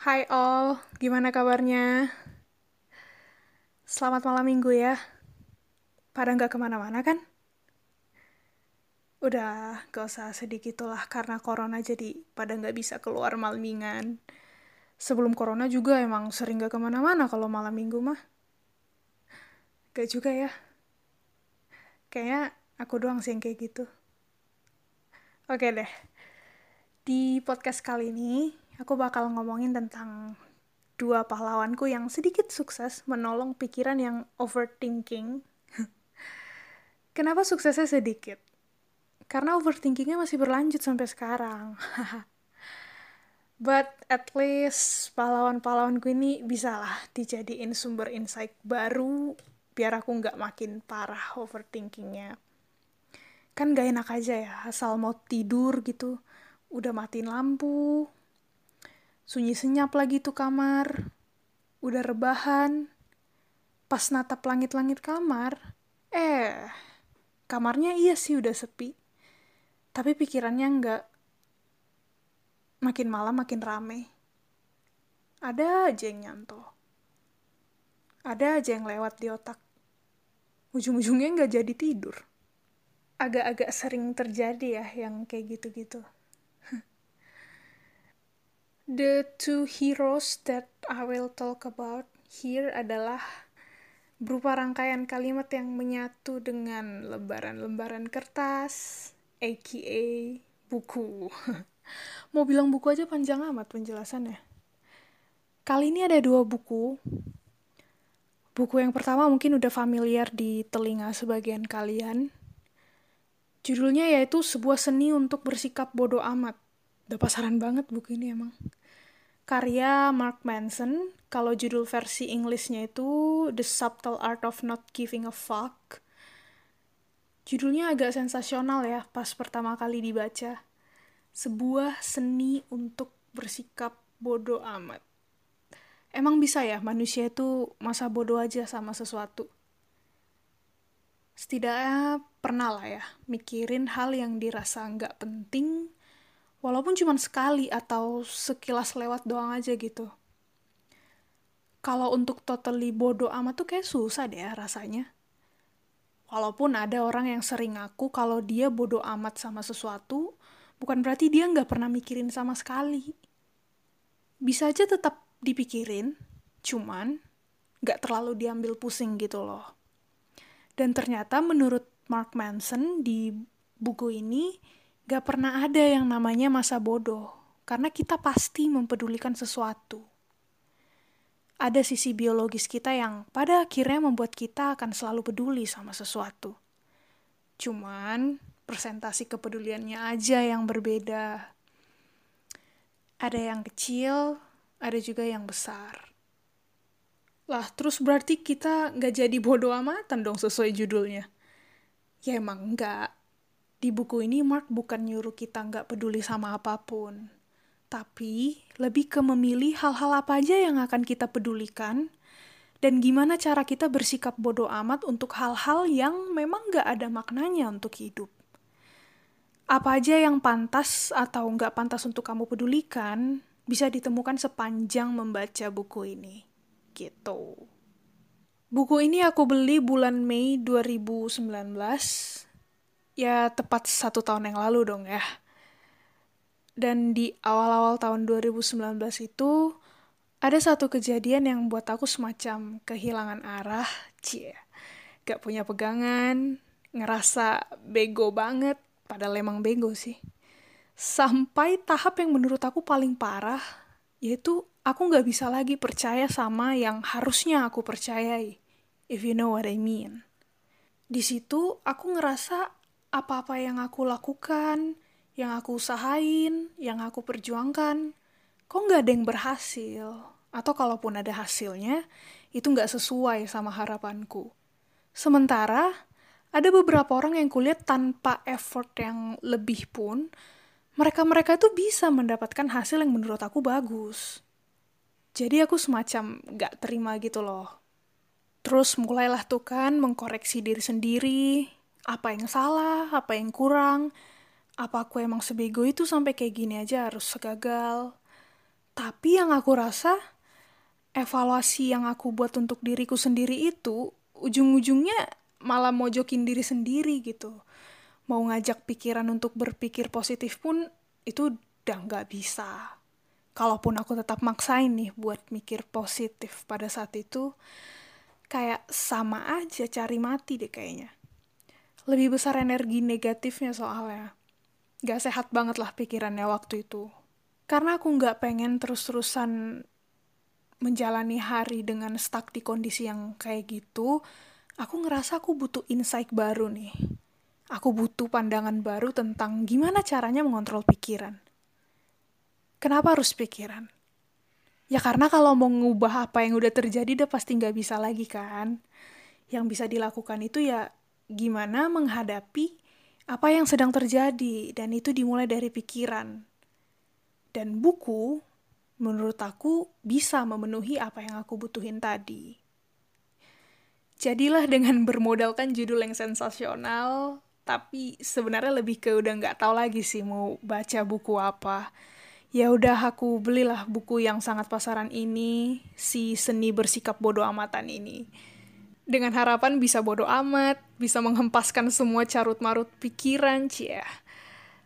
Hai all, gimana kabarnya? Selamat malam minggu ya. Pada nggak ke mana-mana kan? Udah, gak usah sedih gitulah karena corona jadi pada nggak bisa keluar malmingan. Sebelum corona juga emang sering gak ke mana-mana kalau malam minggu mah. Gak juga ya. Kayaknya aku doang sih yang kayak gitu. Oke deh. Di podcast kali ini, aku bakal ngomongin tentang dua pahlawanku yang sedikit sukses menolong pikiran yang overthinking. Kenapa suksesnya sedikit? Karena overthinkingnya masih berlanjut sampai sekarang. But at least pahlawan-pahlawanku ini bisalah dijadiin sumber insight baru biar aku nggak makin parah overthinkingnya. Kan gak enak aja ya, asal mau tidur gitu, udah matiin lampu, sunyi senyap lagi tuh kamar, udah rebahan, pas natap langit-langit kamar, eh, kamarnya iya sih udah sepi, tapi pikirannya nggak. Makin malam makin rame. Ada aja yang nyanto. Ada aja yang lewat di otak. Ujung-ujungnya nggak jadi tidur. Agak-agak sering terjadi ya yang kayak gitu-gitu. The two heroes that I will talk about here adalah berupa rangkaian kalimat yang menyatu dengan lembaran-lembaran kertas, aka buku. Mau bilang buku aja panjang amat penjelasannya. Kali ini ada dua buku. Buku yang pertama mungkin udah familiar di telinga sebagian kalian. Judulnya yaitu sebuah seni untuk bersikap bodoh amat. Udah pasaran banget buku ini emang. Karya Mark Manson, kalau judul versi Inggrisnya itu The Subtle Art of Not Giving a Fuck. Judulnya agak sensasional ya pas pertama kali dibaca. Sebuah seni untuk bersikap bodoh amat. Emang bisa ya manusia itu masa bodoh aja sama sesuatu? Setidaknya pernah lah ya mikirin hal yang dirasa nggak penting walaupun cuma sekali atau sekilas lewat doang aja gitu. Kalau untuk totally bodoh amat tuh kayak susah deh rasanya. Walaupun ada orang yang sering ngaku kalau dia bodoh amat sama sesuatu, bukan berarti dia nggak pernah mikirin sama sekali. Bisa aja tetap dipikirin, cuman nggak terlalu diambil pusing gitu loh. Dan ternyata menurut Mark Manson di buku ini, Gak pernah ada yang namanya masa bodoh, karena kita pasti mempedulikan sesuatu. Ada sisi biologis kita yang pada akhirnya membuat kita akan selalu peduli sama sesuatu. Cuman, presentasi kepeduliannya aja yang berbeda. Ada yang kecil, ada juga yang besar. Lah, terus berarti kita nggak jadi bodoh amatan dong sesuai judulnya? Ya emang enggak di buku ini Mark bukan nyuruh kita nggak peduli sama apa pun, tapi lebih ke memilih hal-hal apa aja yang akan kita pedulikan dan gimana cara kita bersikap bodoh amat untuk hal-hal yang memang nggak ada maknanya untuk hidup. Apa aja yang pantas atau nggak pantas untuk kamu pedulikan bisa ditemukan sepanjang membaca buku ini. Gitu. Buku ini aku beli bulan Mei 2019 ya tepat satu tahun yang lalu dong ya. Dan di awal-awal tahun 2019 itu ada satu kejadian yang buat aku semacam kehilangan arah, cie. Gak punya pegangan, ngerasa bego banget, padahal emang bego sih. Sampai tahap yang menurut aku paling parah, yaitu aku gak bisa lagi percaya sama yang harusnya aku percayai, if you know what I mean. Di situ aku ngerasa apa-apa yang aku lakukan, yang aku usahain, yang aku perjuangkan, kok nggak ada yang berhasil? Atau kalaupun ada hasilnya, itu nggak sesuai sama harapanku. Sementara, ada beberapa orang yang kulihat tanpa effort yang lebih pun, mereka-mereka itu bisa mendapatkan hasil yang menurut aku bagus. Jadi aku semacam nggak terima gitu loh. Terus mulailah tuh kan mengkoreksi diri sendiri, apa yang salah, apa yang kurang, apa aku emang sebego itu sampai kayak gini aja harus segagal. Tapi yang aku rasa, evaluasi yang aku buat untuk diriku sendiri itu, ujung-ujungnya malah mojokin diri sendiri gitu. Mau ngajak pikiran untuk berpikir positif pun, itu udah nggak bisa. Kalaupun aku tetap maksain nih buat mikir positif pada saat itu, kayak sama aja cari mati deh kayaknya. Lebih besar energi negatifnya soalnya. Gak sehat banget lah pikirannya waktu itu. Karena aku gak pengen terus-terusan menjalani hari dengan stuck di kondisi yang kayak gitu, aku ngerasa aku butuh insight baru nih. Aku butuh pandangan baru tentang gimana caranya mengontrol pikiran. Kenapa harus pikiran? Ya karena kalau mau ngubah apa yang udah terjadi udah pasti nggak bisa lagi kan. Yang bisa dilakukan itu ya gimana menghadapi apa yang sedang terjadi dan itu dimulai dari pikiran. Dan buku menurut aku bisa memenuhi apa yang aku butuhin tadi. Jadilah dengan bermodalkan judul yang sensasional, tapi sebenarnya lebih ke udah nggak tahu lagi sih mau baca buku apa ya udah aku belilah buku yang sangat pasaran ini, si seni bersikap bodoh amatan ini. Dengan harapan bisa bodoh amat, bisa menghempaskan semua carut-marut pikiran, cia.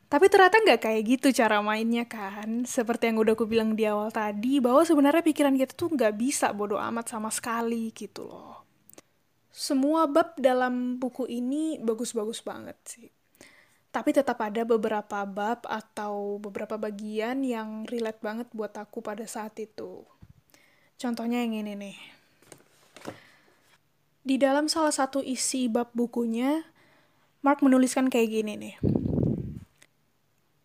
Tapi ternyata nggak kayak gitu cara mainnya kan. Seperti yang udah aku bilang di awal tadi, bahwa sebenarnya pikiran kita tuh nggak bisa bodoh amat sama sekali gitu loh. Semua bab dalam buku ini bagus-bagus banget sih tapi tetap ada beberapa bab atau beberapa bagian yang relate banget buat aku pada saat itu. Contohnya yang ini nih. Di dalam salah satu isi bab bukunya, Mark menuliskan kayak gini nih.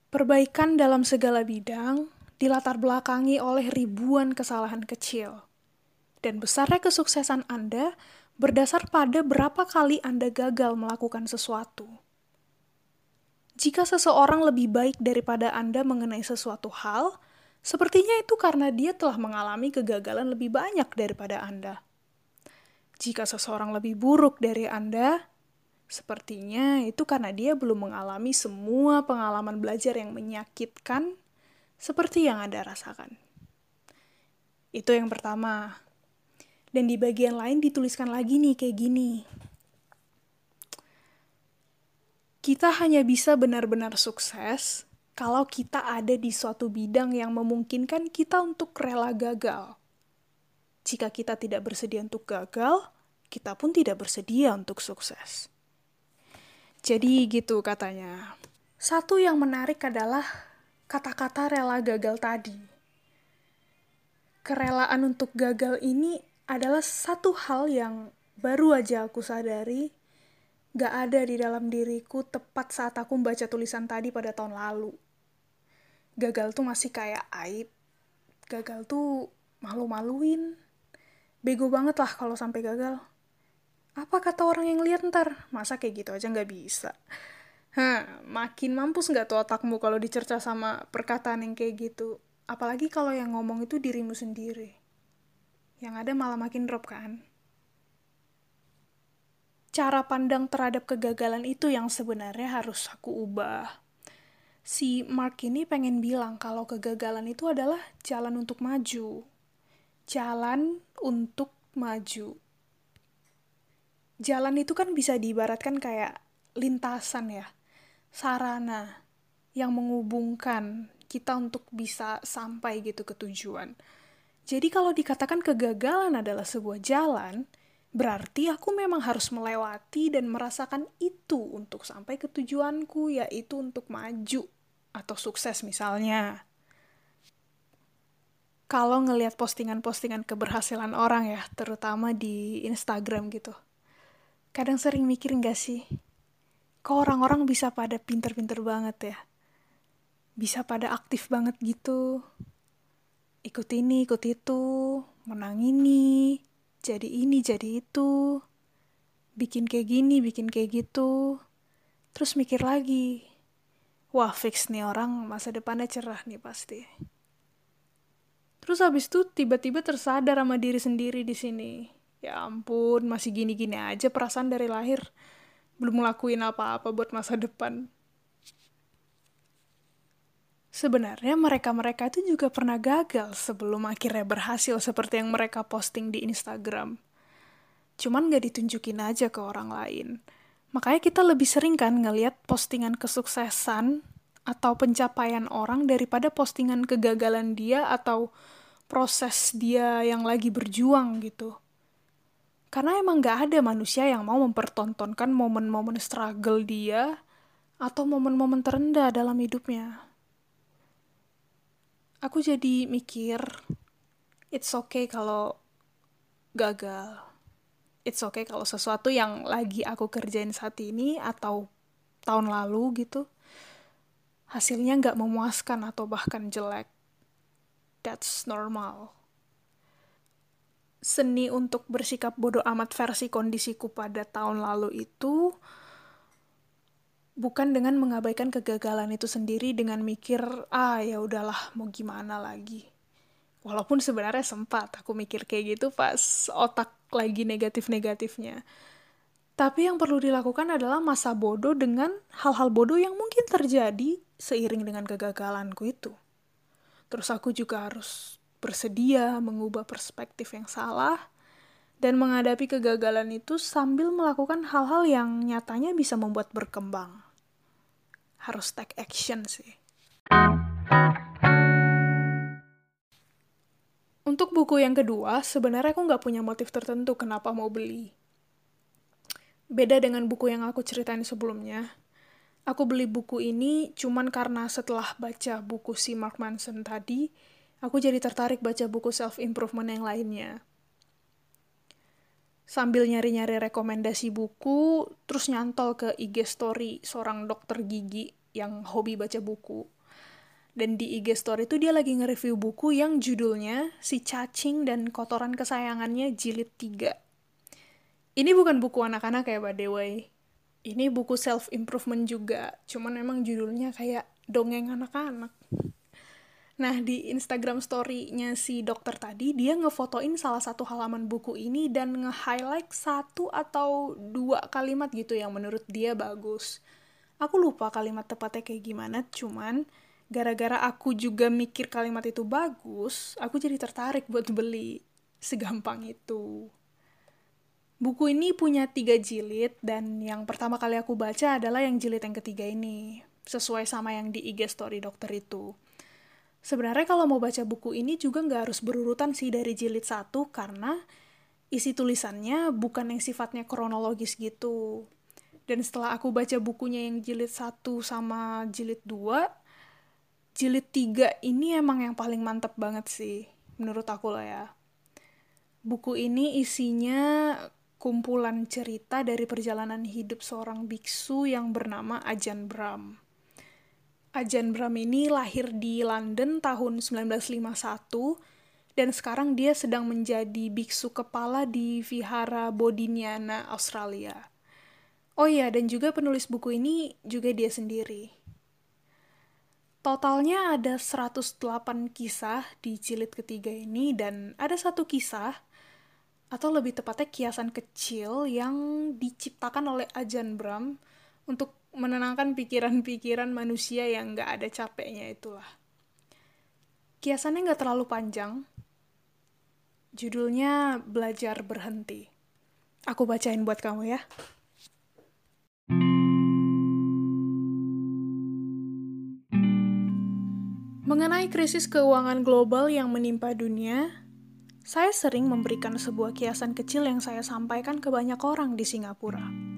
Perbaikan dalam segala bidang dilatar belakangi oleh ribuan kesalahan kecil. Dan besarnya kesuksesan Anda berdasar pada berapa kali Anda gagal melakukan sesuatu. Jika seseorang lebih baik daripada Anda mengenai sesuatu hal, sepertinya itu karena dia telah mengalami kegagalan lebih banyak daripada Anda. Jika seseorang lebih buruk dari Anda, sepertinya itu karena dia belum mengalami semua pengalaman belajar yang menyakitkan seperti yang Anda rasakan. Itu yang pertama. Dan di bagian lain dituliskan lagi nih kayak gini kita hanya bisa benar-benar sukses kalau kita ada di suatu bidang yang memungkinkan kita untuk rela gagal. Jika kita tidak bersedia untuk gagal, kita pun tidak bersedia untuk sukses. Jadi gitu katanya. Satu yang menarik adalah kata-kata rela gagal tadi. Kerelaan untuk gagal ini adalah satu hal yang baru aja aku sadari gak ada di dalam diriku tepat saat aku membaca tulisan tadi pada tahun lalu. Gagal tuh masih kayak aib. Gagal tuh malu-maluin. Bego banget lah kalau sampai gagal. Apa kata orang yang lihat ntar? Masa kayak gitu aja nggak bisa? Hah, makin mampus nggak tuh otakmu kalau dicerca sama perkataan yang kayak gitu? Apalagi kalau yang ngomong itu dirimu sendiri. Yang ada malah makin drop kan? cara pandang terhadap kegagalan itu yang sebenarnya harus aku ubah. Si Mark ini pengen bilang kalau kegagalan itu adalah jalan untuk maju. Jalan untuk maju. Jalan itu kan bisa diibaratkan kayak lintasan ya, sarana yang menghubungkan kita untuk bisa sampai gitu ke tujuan. Jadi kalau dikatakan kegagalan adalah sebuah jalan, Berarti aku memang harus melewati dan merasakan itu untuk sampai ke tujuanku, yaitu untuk maju atau sukses misalnya. Kalau ngelihat postingan-postingan keberhasilan orang ya, terutama di Instagram gitu. Kadang sering mikir gak sih, kok orang-orang bisa pada pinter-pinter banget ya? Bisa pada aktif banget gitu. Ikut ini, ikut itu, menang ini, jadi ini jadi itu bikin kayak gini bikin kayak gitu terus mikir lagi wah fix nih orang masa depannya cerah nih pasti terus habis itu tiba-tiba tersadar sama diri sendiri di sini ya ampun masih gini-gini aja perasaan dari lahir belum ngelakuin apa-apa buat masa depan Sebenarnya mereka-mereka itu juga pernah gagal sebelum akhirnya berhasil seperti yang mereka posting di Instagram. Cuman gak ditunjukin aja ke orang lain. Makanya kita lebih sering kan ngeliat postingan kesuksesan atau pencapaian orang daripada postingan kegagalan dia atau proses dia yang lagi berjuang gitu. Karena emang gak ada manusia yang mau mempertontonkan momen-momen struggle dia atau momen-momen terendah dalam hidupnya. Aku jadi mikir it's okay kalau gagal. It's okay kalau sesuatu yang lagi aku kerjain saat ini atau tahun lalu gitu hasilnya nggak memuaskan atau bahkan jelek that's normal. Seni untuk bersikap bodoh amat versi kondisiku pada tahun lalu itu bukan dengan mengabaikan kegagalan itu sendiri dengan mikir ah ya udahlah mau gimana lagi? Walaupun sebenarnya sempat aku mikir kayak gitu pas otak lagi negatif-negatifnya. Tapi yang perlu dilakukan adalah masa bodoh dengan hal-hal bodoh yang mungkin terjadi seiring dengan kegagalanku itu terus aku juga harus bersedia mengubah perspektif yang salah dan menghadapi kegagalan itu sambil melakukan hal-hal yang nyatanya bisa membuat berkembang harus take action sih. Untuk buku yang kedua, sebenarnya aku nggak punya motif tertentu kenapa mau beli. Beda dengan buku yang aku ceritain sebelumnya, aku beli buku ini cuman karena setelah baca buku si Mark Manson tadi, aku jadi tertarik baca buku self-improvement yang lainnya sambil nyari-nyari rekomendasi buku, terus nyantol ke IG story seorang dokter gigi yang hobi baca buku. Dan di IG story itu dia lagi nge-review buku yang judulnya Si Cacing dan Kotoran Kesayangannya Jilid 3. Ini bukan buku anak-anak ya, by the. Ini buku self-improvement juga, cuman memang judulnya kayak dongeng anak-anak. Nah, di Instagram story-nya si dokter tadi, dia ngefotoin salah satu halaman buku ini dan nge-highlight satu atau dua kalimat gitu yang menurut dia bagus. Aku lupa kalimat tepatnya kayak gimana, cuman gara-gara aku juga mikir kalimat itu bagus, aku jadi tertarik buat beli. Segampang itu. Buku ini punya tiga jilid, dan yang pertama kali aku baca adalah yang jilid yang ketiga ini. Sesuai sama yang di IG story dokter itu. Sebenarnya kalau mau baca buku ini juga nggak harus berurutan sih dari jilid satu karena isi tulisannya bukan yang sifatnya kronologis gitu. Dan setelah aku baca bukunya yang jilid satu sama jilid dua, jilid tiga ini emang yang paling mantep banget sih, menurut aku lah ya. Buku ini isinya kumpulan cerita dari perjalanan hidup seorang biksu yang bernama Ajan Bram. Ajan Bram ini lahir di London tahun 1951 dan sekarang dia sedang menjadi biksu kepala di Vihara Bodhinyana, Australia. Oh iya, dan juga penulis buku ini juga dia sendiri. Totalnya ada 108 kisah di jilid ketiga ini dan ada satu kisah atau lebih tepatnya kiasan kecil yang diciptakan oleh Ajan Bram untuk menenangkan pikiran-pikiran manusia yang gak ada capeknya itulah. Kiasannya gak terlalu panjang. Judulnya Belajar Berhenti. Aku bacain buat kamu ya. Mengenai krisis keuangan global yang menimpa dunia, saya sering memberikan sebuah kiasan kecil yang saya sampaikan ke banyak orang di Singapura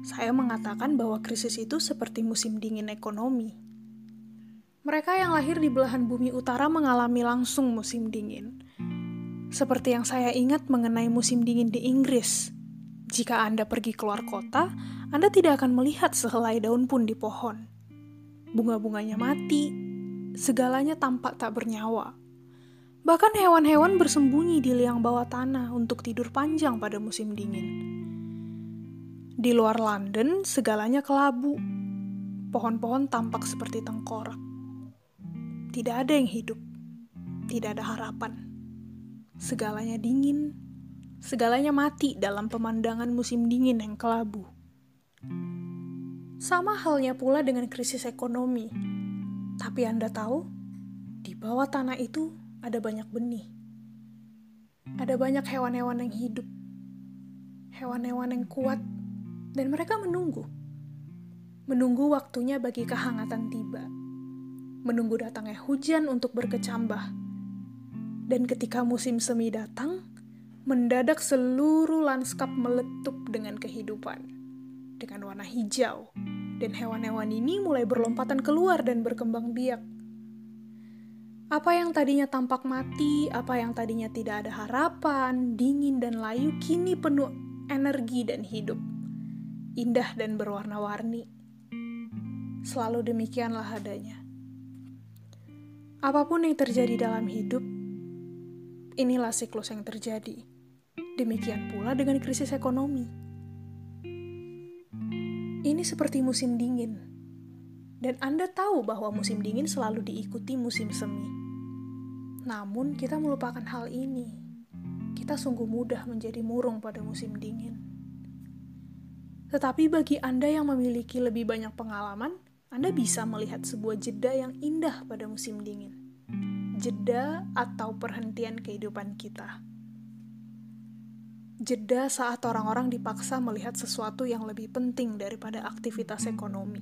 saya mengatakan bahwa krisis itu seperti musim dingin ekonomi. Mereka yang lahir di belahan bumi utara mengalami langsung musim dingin. Seperti yang saya ingat mengenai musim dingin di Inggris. Jika Anda pergi keluar kota, Anda tidak akan melihat sehelai daun pun di pohon. Bunga-bunganya mati, segalanya tampak tak bernyawa. Bahkan hewan-hewan bersembunyi di liang bawah tanah untuk tidur panjang pada musim dingin. Di luar London, segalanya kelabu. Pohon-pohon tampak seperti tengkorak. Tidak ada yang hidup. Tidak ada harapan. Segalanya dingin. Segalanya mati dalam pemandangan musim dingin yang kelabu. Sama halnya pula dengan krisis ekonomi. Tapi Anda tahu, di bawah tanah itu ada banyak benih. Ada banyak hewan-hewan yang hidup. Hewan-hewan yang kuat dan mereka menunggu. Menunggu waktunya bagi kehangatan tiba. Menunggu datangnya hujan untuk berkecambah. Dan ketika musim semi datang, mendadak seluruh lanskap meletup dengan kehidupan. Dengan warna hijau, dan hewan-hewan ini mulai berlompatan keluar dan berkembang biak. Apa yang tadinya tampak mati, apa yang tadinya tidak ada harapan, dingin dan layu, kini penuh energi dan hidup. Indah dan berwarna-warni. Selalu demikianlah adanya. Apa pun yang terjadi dalam hidup, inilah siklus yang terjadi. Demikian pula dengan krisis ekonomi ini seperti musim dingin, dan Anda tahu bahwa musim dingin selalu diikuti musim semi. Namun, kita melupakan hal ini. Kita sungguh mudah menjadi murung pada musim dingin. Tetapi bagi Anda yang memiliki lebih banyak pengalaman, Anda bisa melihat sebuah jeda yang indah pada musim dingin. Jeda atau perhentian kehidupan kita jeda saat orang-orang dipaksa melihat sesuatu yang lebih penting daripada aktivitas ekonomi.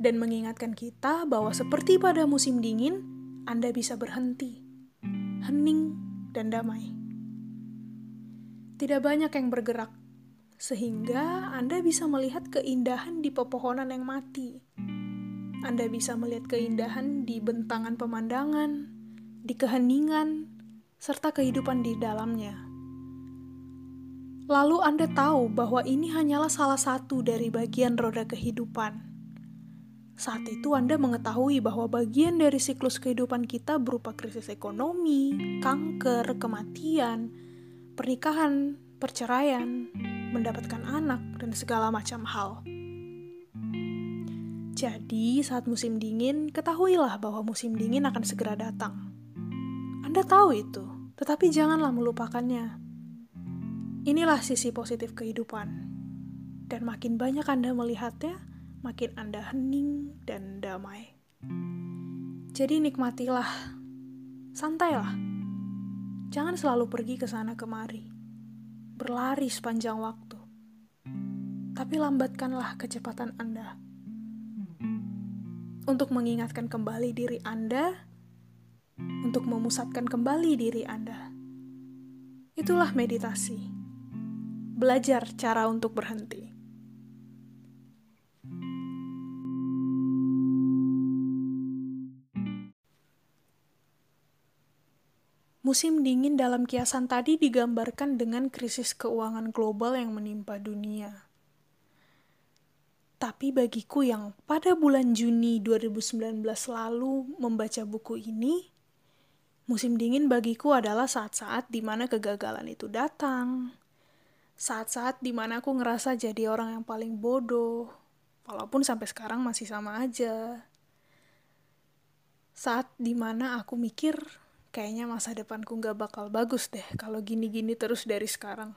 Dan mengingatkan kita bahwa seperti pada musim dingin, Anda bisa berhenti, hening, dan damai. Tidak banyak yang bergerak, sehingga Anda bisa melihat keindahan di pepohonan yang mati. Anda bisa melihat keindahan di bentangan pemandangan, di keheningan, serta kehidupan di dalamnya. Lalu Anda tahu bahwa ini hanyalah salah satu dari bagian roda kehidupan. Saat itu Anda mengetahui bahwa bagian dari siklus kehidupan kita berupa krisis ekonomi, kanker, kematian, pernikahan, perceraian, mendapatkan anak, dan segala macam hal. Jadi, saat musim dingin, ketahuilah bahwa musim dingin akan segera datang. Anda tahu itu, tetapi janganlah melupakannya. Inilah sisi positif kehidupan. Dan makin banyak Anda melihatnya, makin Anda hening dan damai. Jadi nikmatilah, santailah. Jangan selalu pergi ke sana kemari, berlari sepanjang waktu. Tapi lambatkanlah kecepatan Anda. Untuk mengingatkan kembali diri Anda untuk memusatkan kembali diri Anda. Itulah meditasi. Belajar cara untuk berhenti. Musim dingin dalam kiasan tadi digambarkan dengan krisis keuangan global yang menimpa dunia. Tapi bagiku yang pada bulan Juni 2019 lalu membaca buku ini, Musim dingin bagiku adalah saat-saat di mana kegagalan itu datang. Saat-saat di mana aku ngerasa jadi orang yang paling bodoh, walaupun sampai sekarang masih sama aja. Saat di mana aku mikir, kayaknya masa depanku gak bakal bagus deh kalau gini-gini terus dari sekarang.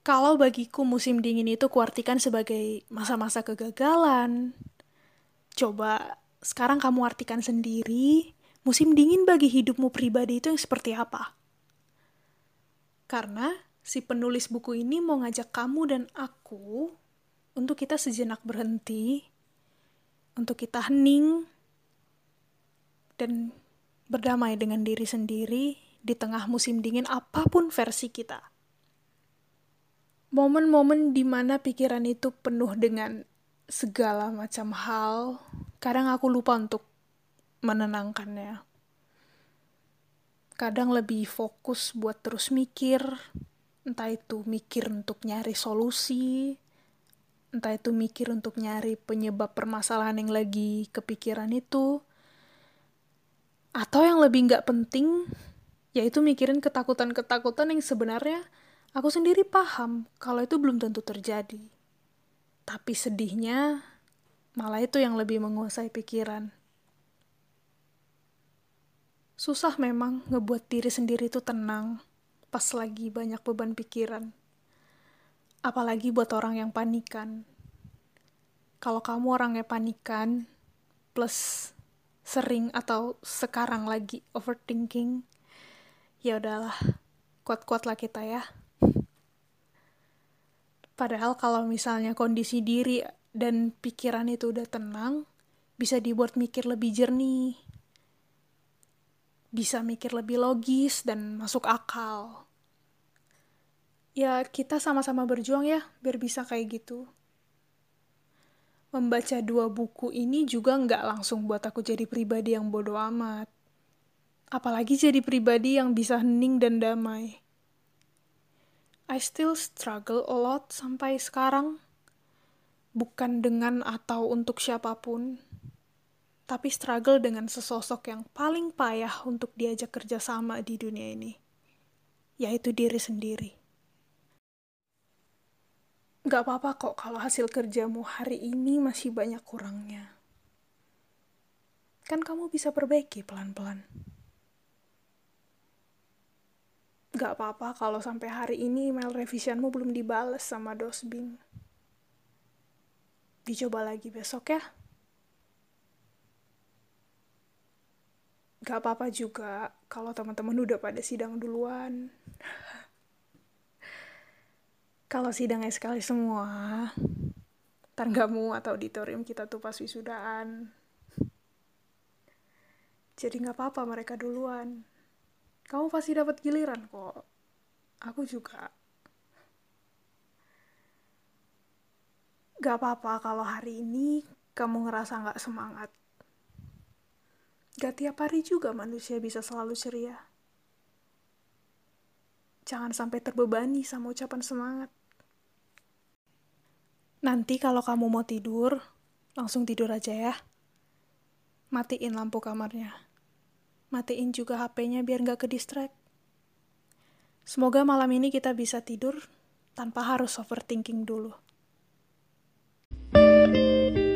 Kalau bagiku musim dingin itu kuartikan sebagai masa-masa kegagalan, coba sekarang kamu artikan sendiri musim dingin bagi hidupmu pribadi itu yang seperti apa? Karena si penulis buku ini mau ngajak kamu dan aku untuk kita sejenak berhenti, untuk kita hening, dan berdamai dengan diri sendiri di tengah musim dingin apa pun versi kita. Momen-momen di mana pikiran itu penuh dengan segala macam hal, kadang aku lupa untuk menenangkannya. Kadang lebih fokus buat terus mikir, entah itu mikir untuk nyari solusi, entah itu mikir untuk nyari penyebab permasalahan yang lagi kepikiran itu, atau yang lebih nggak penting, yaitu mikirin ketakutan-ketakutan yang sebenarnya aku sendiri paham kalau itu belum tentu terjadi. Tapi sedihnya, malah itu yang lebih menguasai pikiran. Susah memang ngebuat diri sendiri itu tenang pas lagi banyak beban pikiran. Apalagi buat orang yang panikan. kalau kamu orangnya panikan, plus sering atau sekarang lagi overthinking, ya udahlah, kuat-kuat lah kita ya. Padahal kalau misalnya kondisi diri dan pikiran itu udah tenang, bisa dibuat mikir lebih jernih, bisa mikir lebih logis dan masuk akal. Ya, kita sama-sama berjuang ya, biar bisa kayak gitu membaca dua buku ini juga nggak langsung buat aku jadi pribadi yang bodoh amat. Apalagi jadi pribadi yang bisa hening dan damai. I still struggle a lot sampai sekarang. Bukan dengan atau untuk siapa pun, tapi struggle dengan sesosok yang paling payah untuk diajak kerjasama di dunia ini, yaitu diri sendiri. Gak apa-apa kok kalau hasil kerjamu hari ini masih banyak kurangnya. Kan kamu bisa perbaiki pelan-pelan. Gak apa-apa kalau sampai hari ini email revisionmu belum dibales sama dosbing. Dicoba lagi besok ya. Gak apa-apa juga kalau teman-teman udah pada sidang duluan. kalau sidangnya sekali semua, gak atau auditorium kita tuh pas wisudaan. Jadi gak apa-apa mereka duluan. Kamu pasti dapat giliran kok. Aku juga. Gak apa-apa kalau hari ini kamu ngerasa gak semangat. Gak tiap hari juga manusia bisa selalu ceria. Jangan sampai terbebani sama ucapan semangat. Nanti kalau kamu mau tidur, langsung tidur aja ya. Matiin lampu kamarnya. Matiin juga HP-nya biar nggak ke distract. Semoga malam ini kita bisa tidur tanpa harus overthinking dulu. thank you